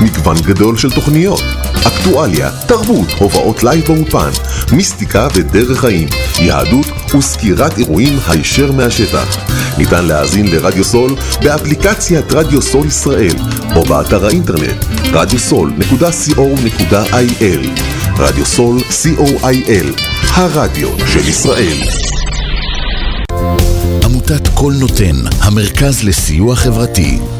מגוון גדול של תוכניות, אקטואליה, תרבות, הופעות לייב באולפן, מיסטיקה ודרך חיים, יהדות וסקירת אירועים הישר מהשטח. ניתן להאזין לרדיו סול באפליקציית רדיו סול ישראל או באתר האינטרנט radiosol.co.il רדיו סול co.il הרדיו של ישראל עמותת קול נותן, המרכז לסיוע חברתי.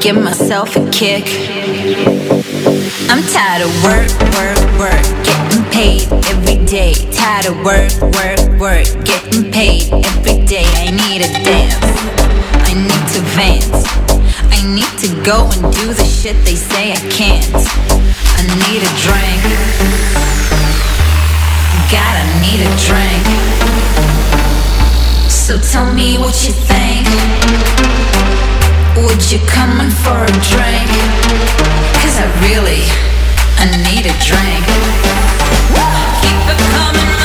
Give myself a kick. I'm tired of work, work, work, getting paid every day. Tired of work, work, work, getting paid every day. I need a dance. I need to vent. I need to go and do the shit they say I can't. I need a drink. God, I need a drink. So tell me what you think. Would you come in for a drink? Cause I really, I need a drink. Keep it coming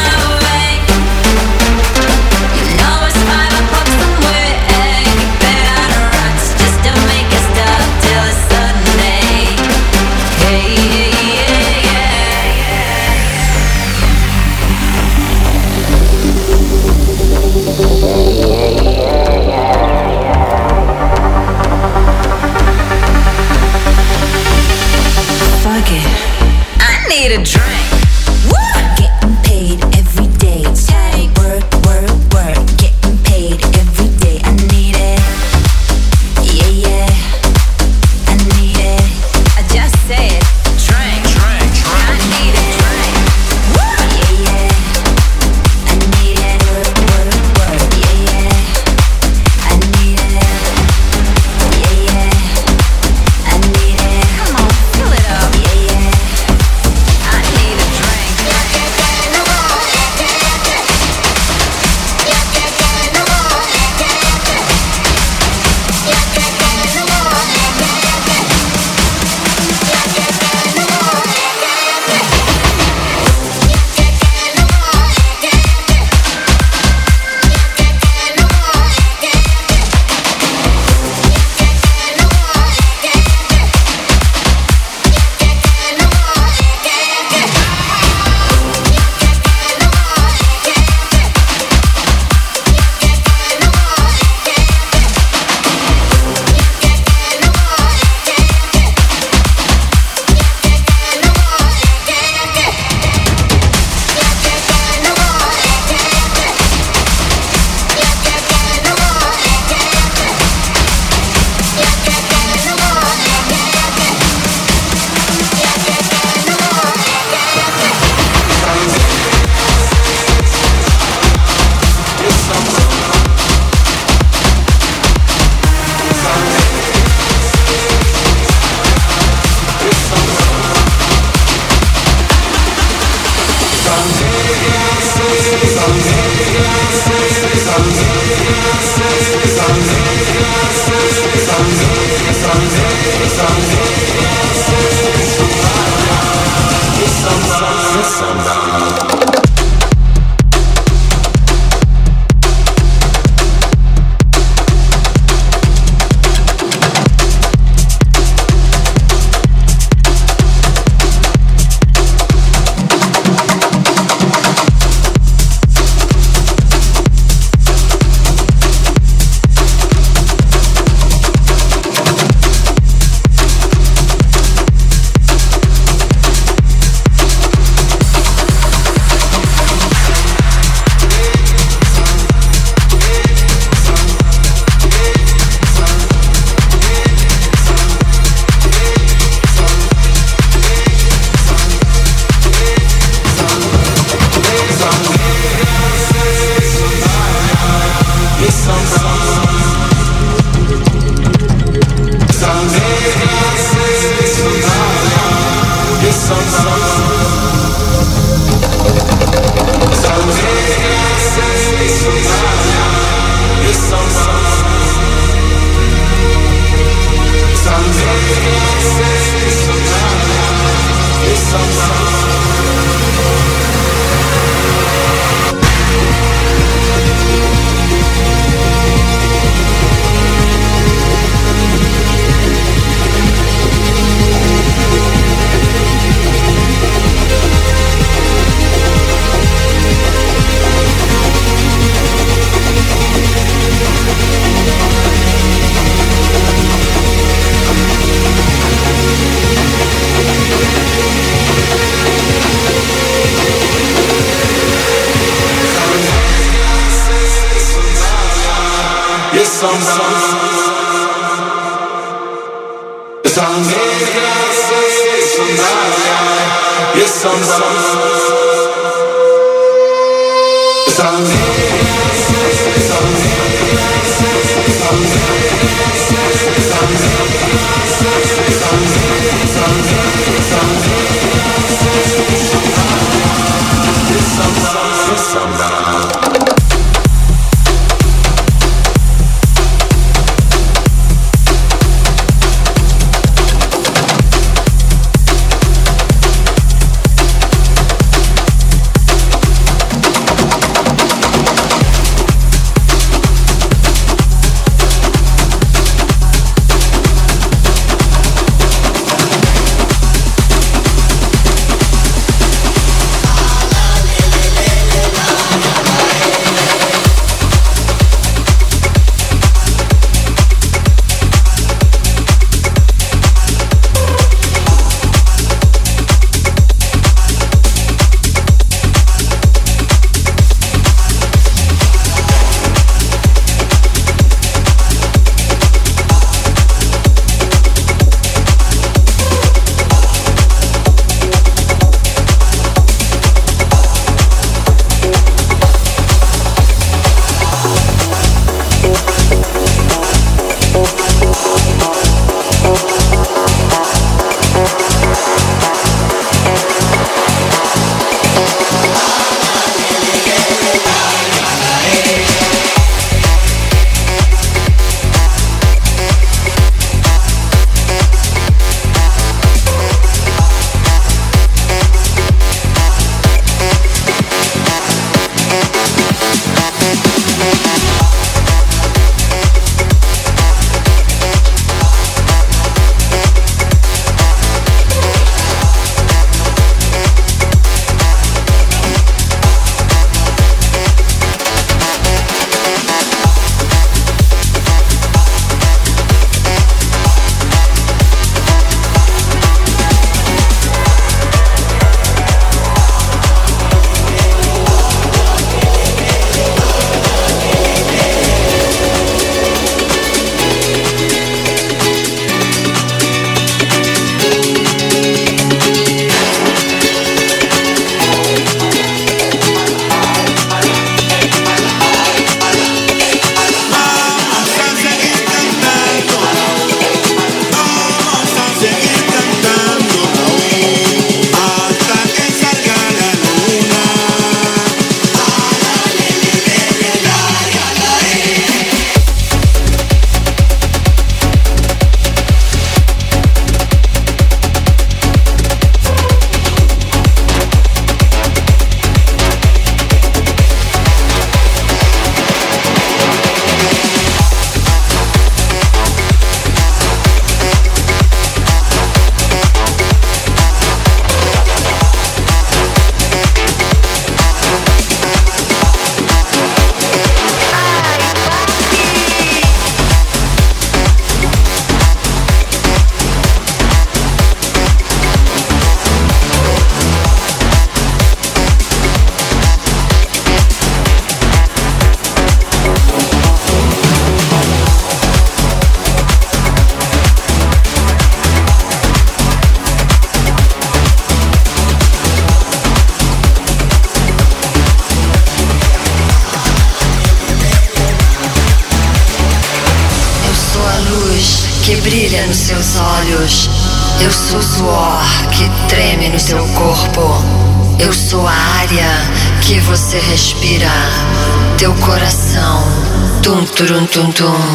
Some tourne.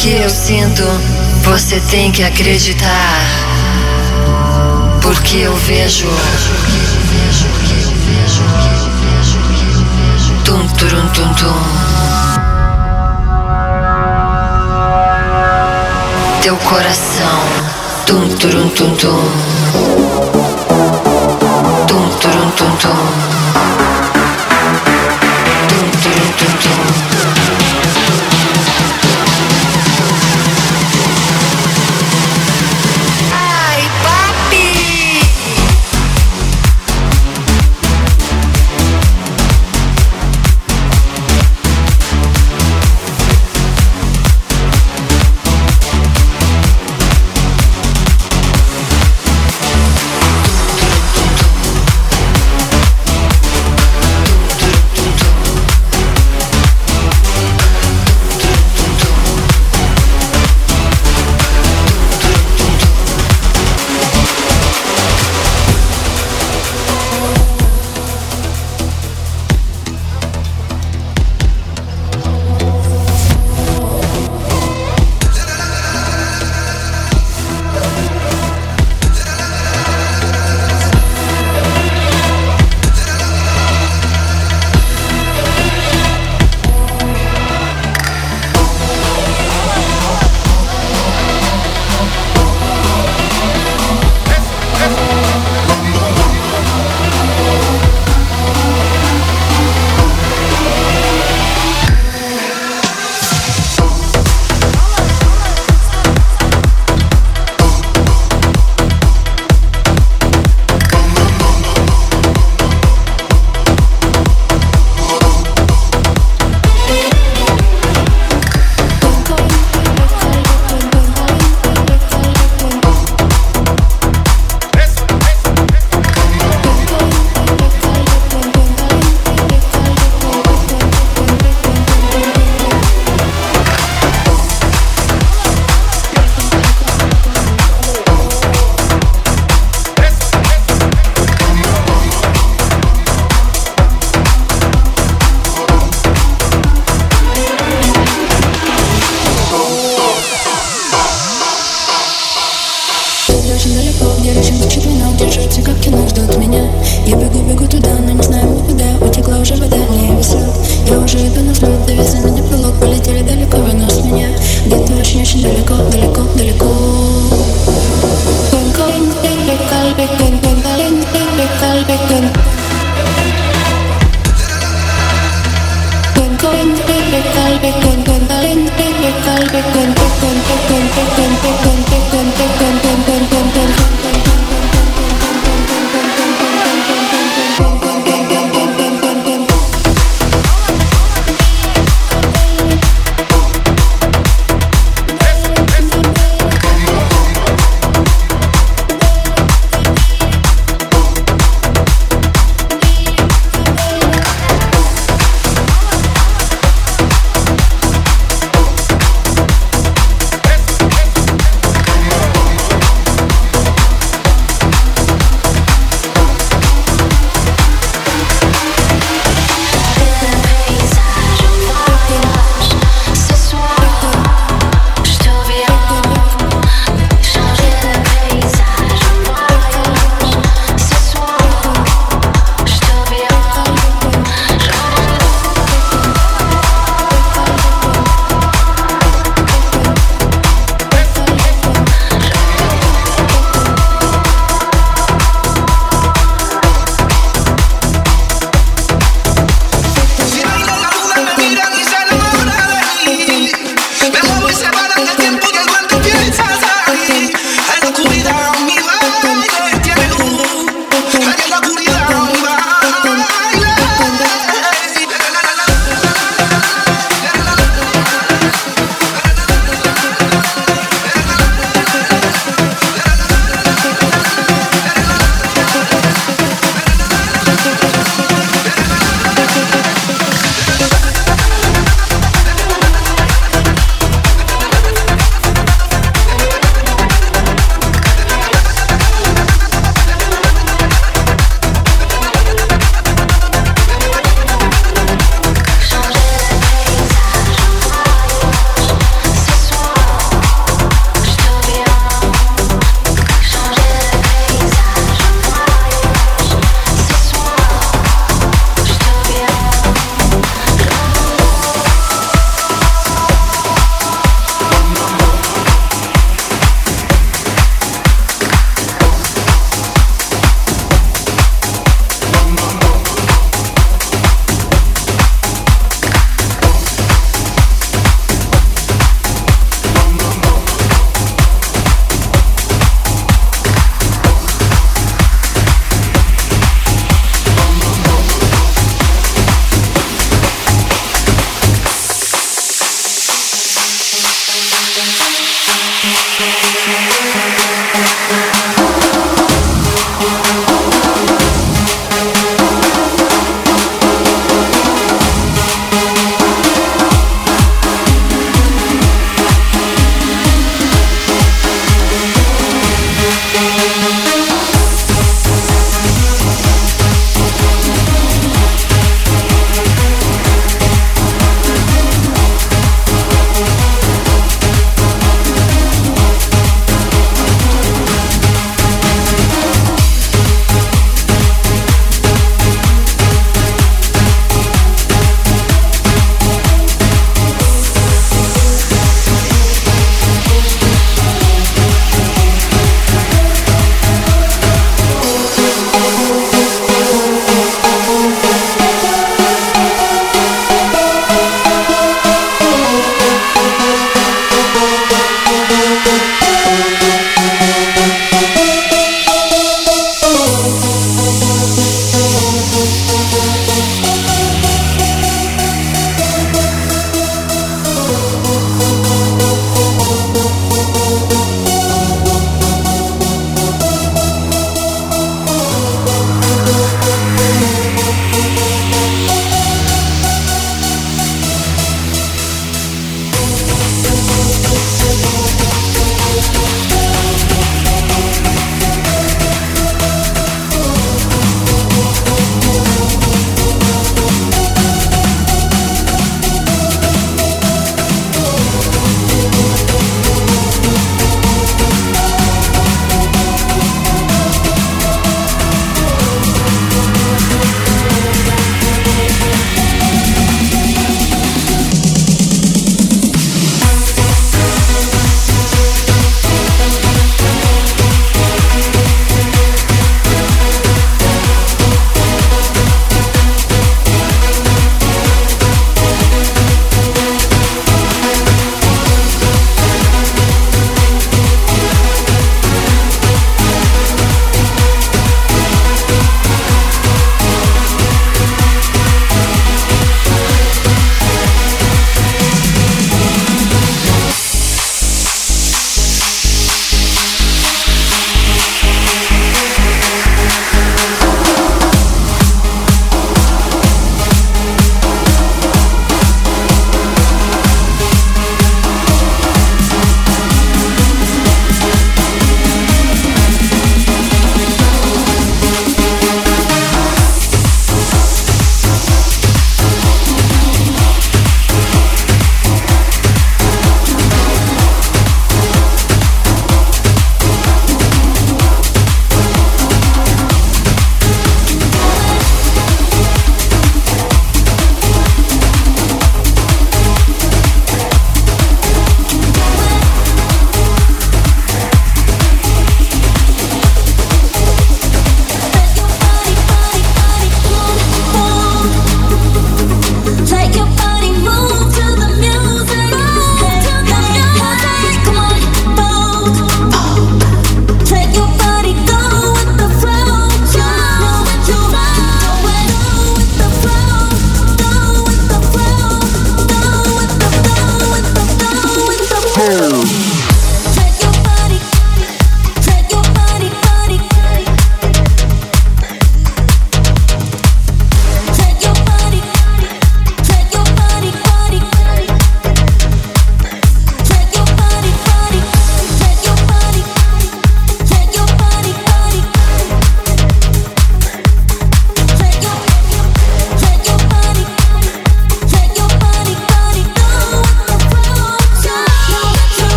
Que eu sinto, você tem que acreditar. Porque eu vejo. Tum, turum, tum, tum. Teu coração. Tum, turum, tum, tum.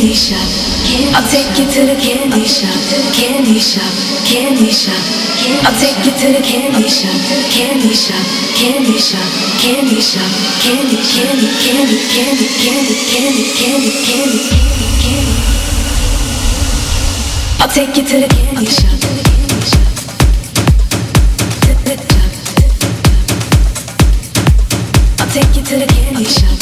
candy shop. I'll take you to the candy shop, candy shop, candy shop. I'll take you to the candy shop, candy shop, candy shop, candy shop, candy, candy, candy, candy, candy, candy, candy, candy, candy. I'll take you to the candy shop. I'll take you to the candy shop.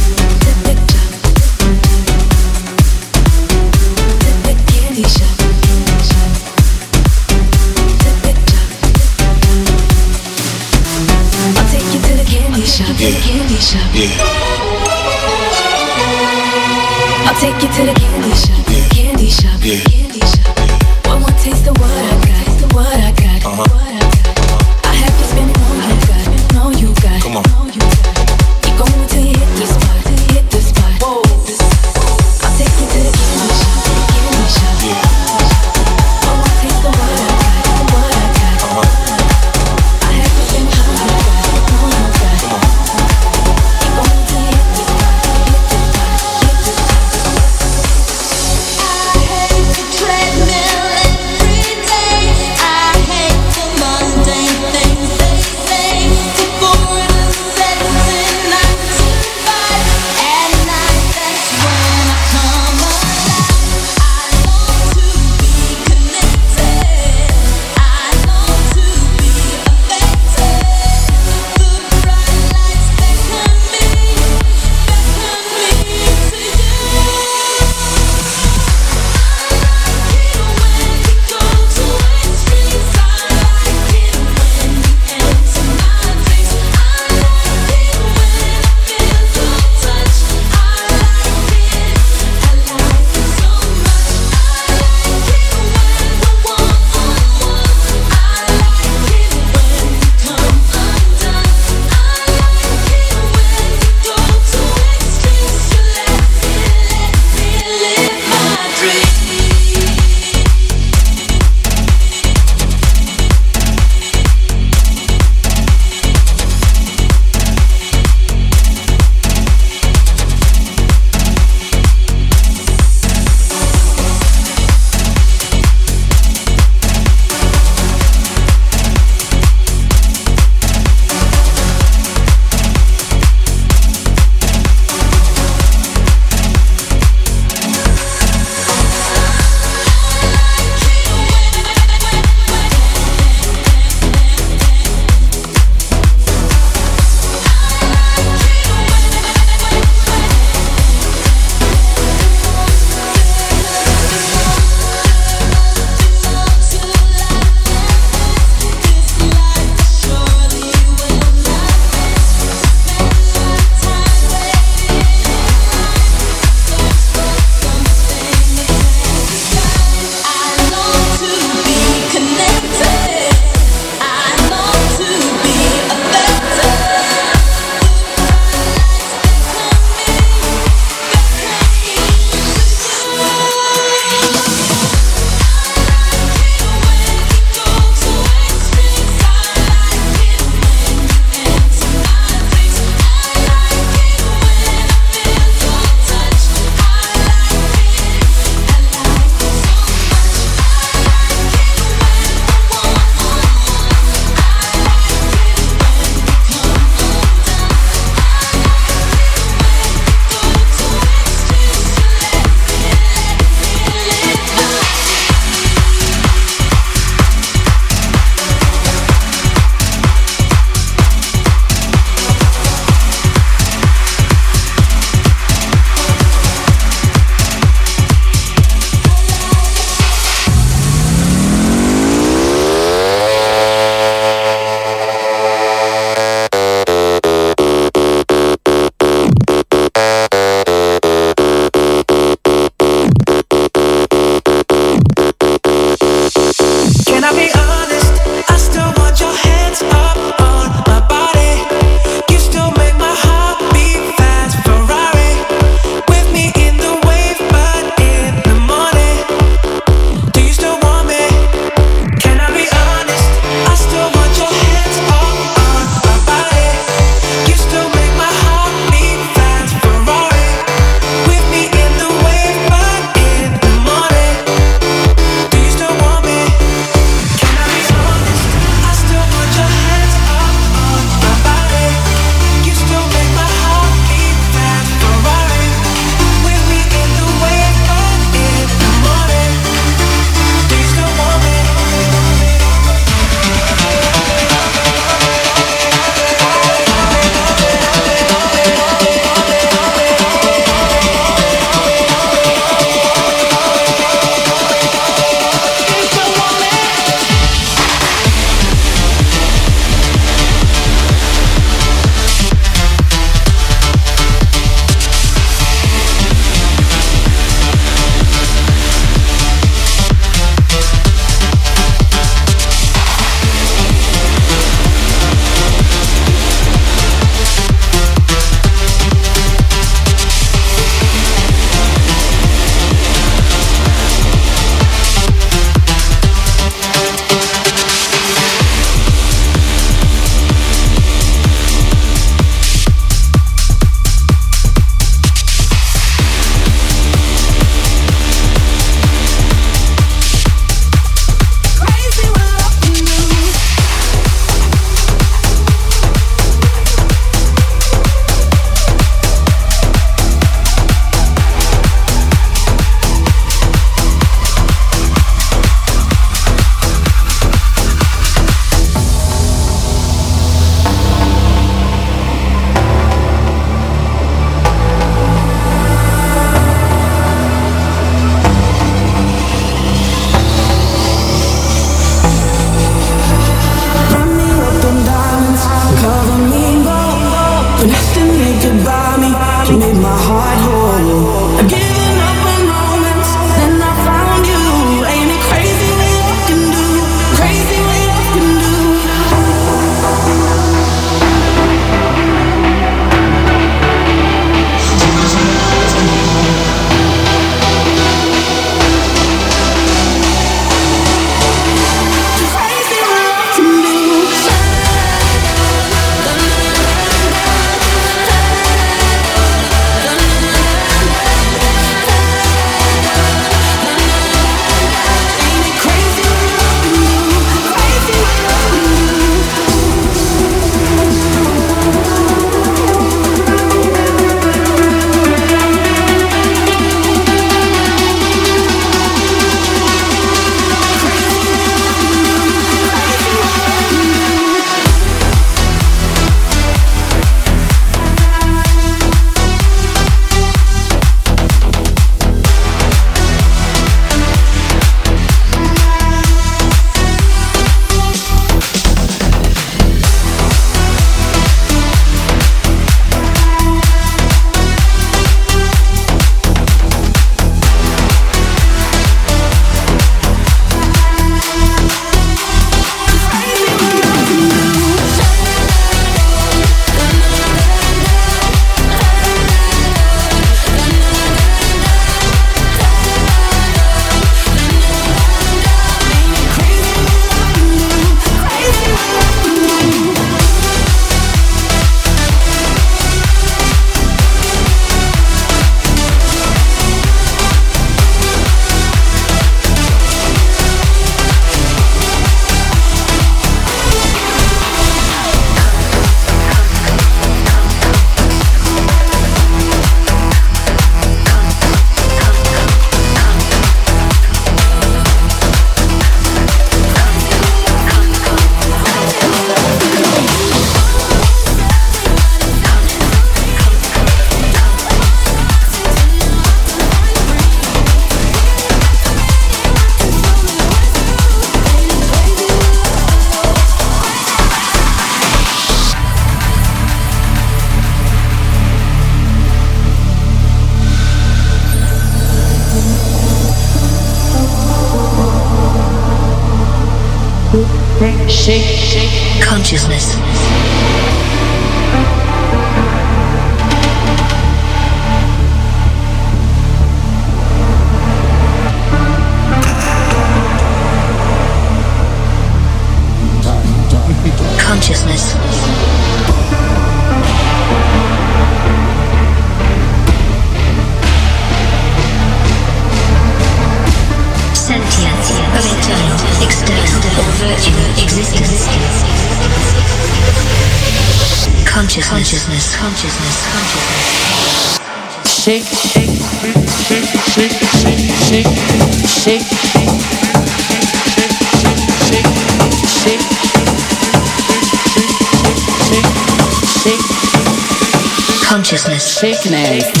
Technique.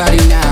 everybody now.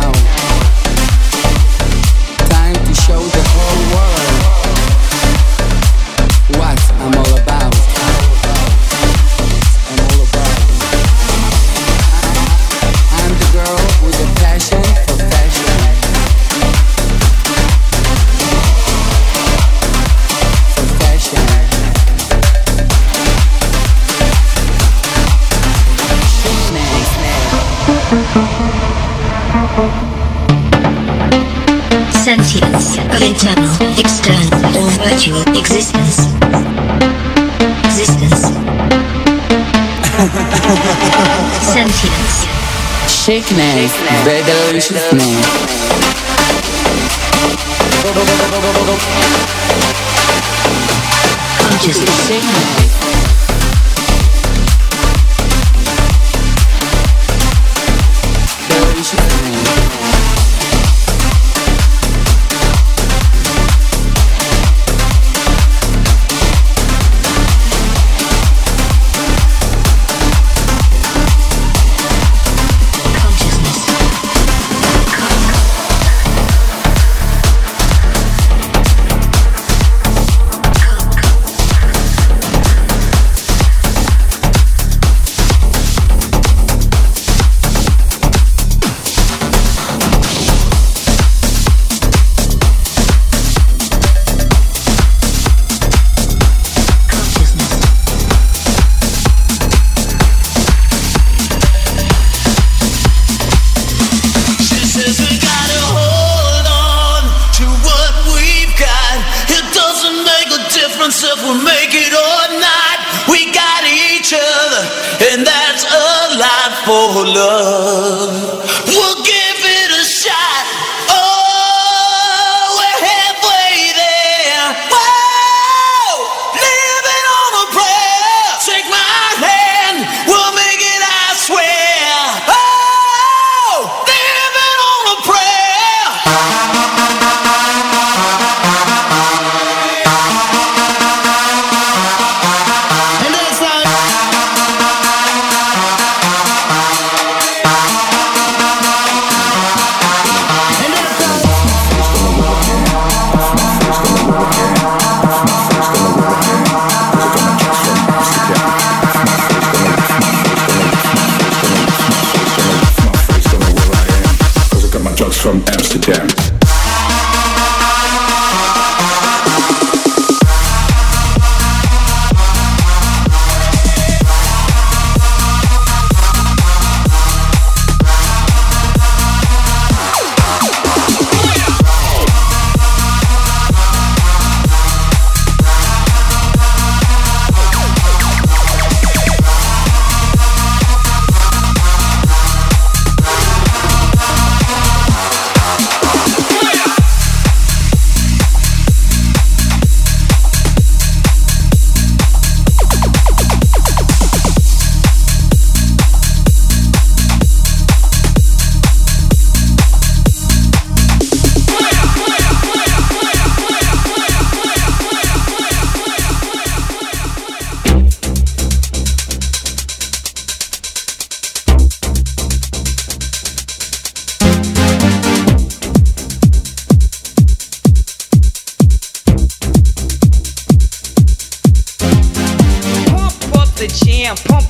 once if we make it or not, we got each other, and that's a lot for love. We'll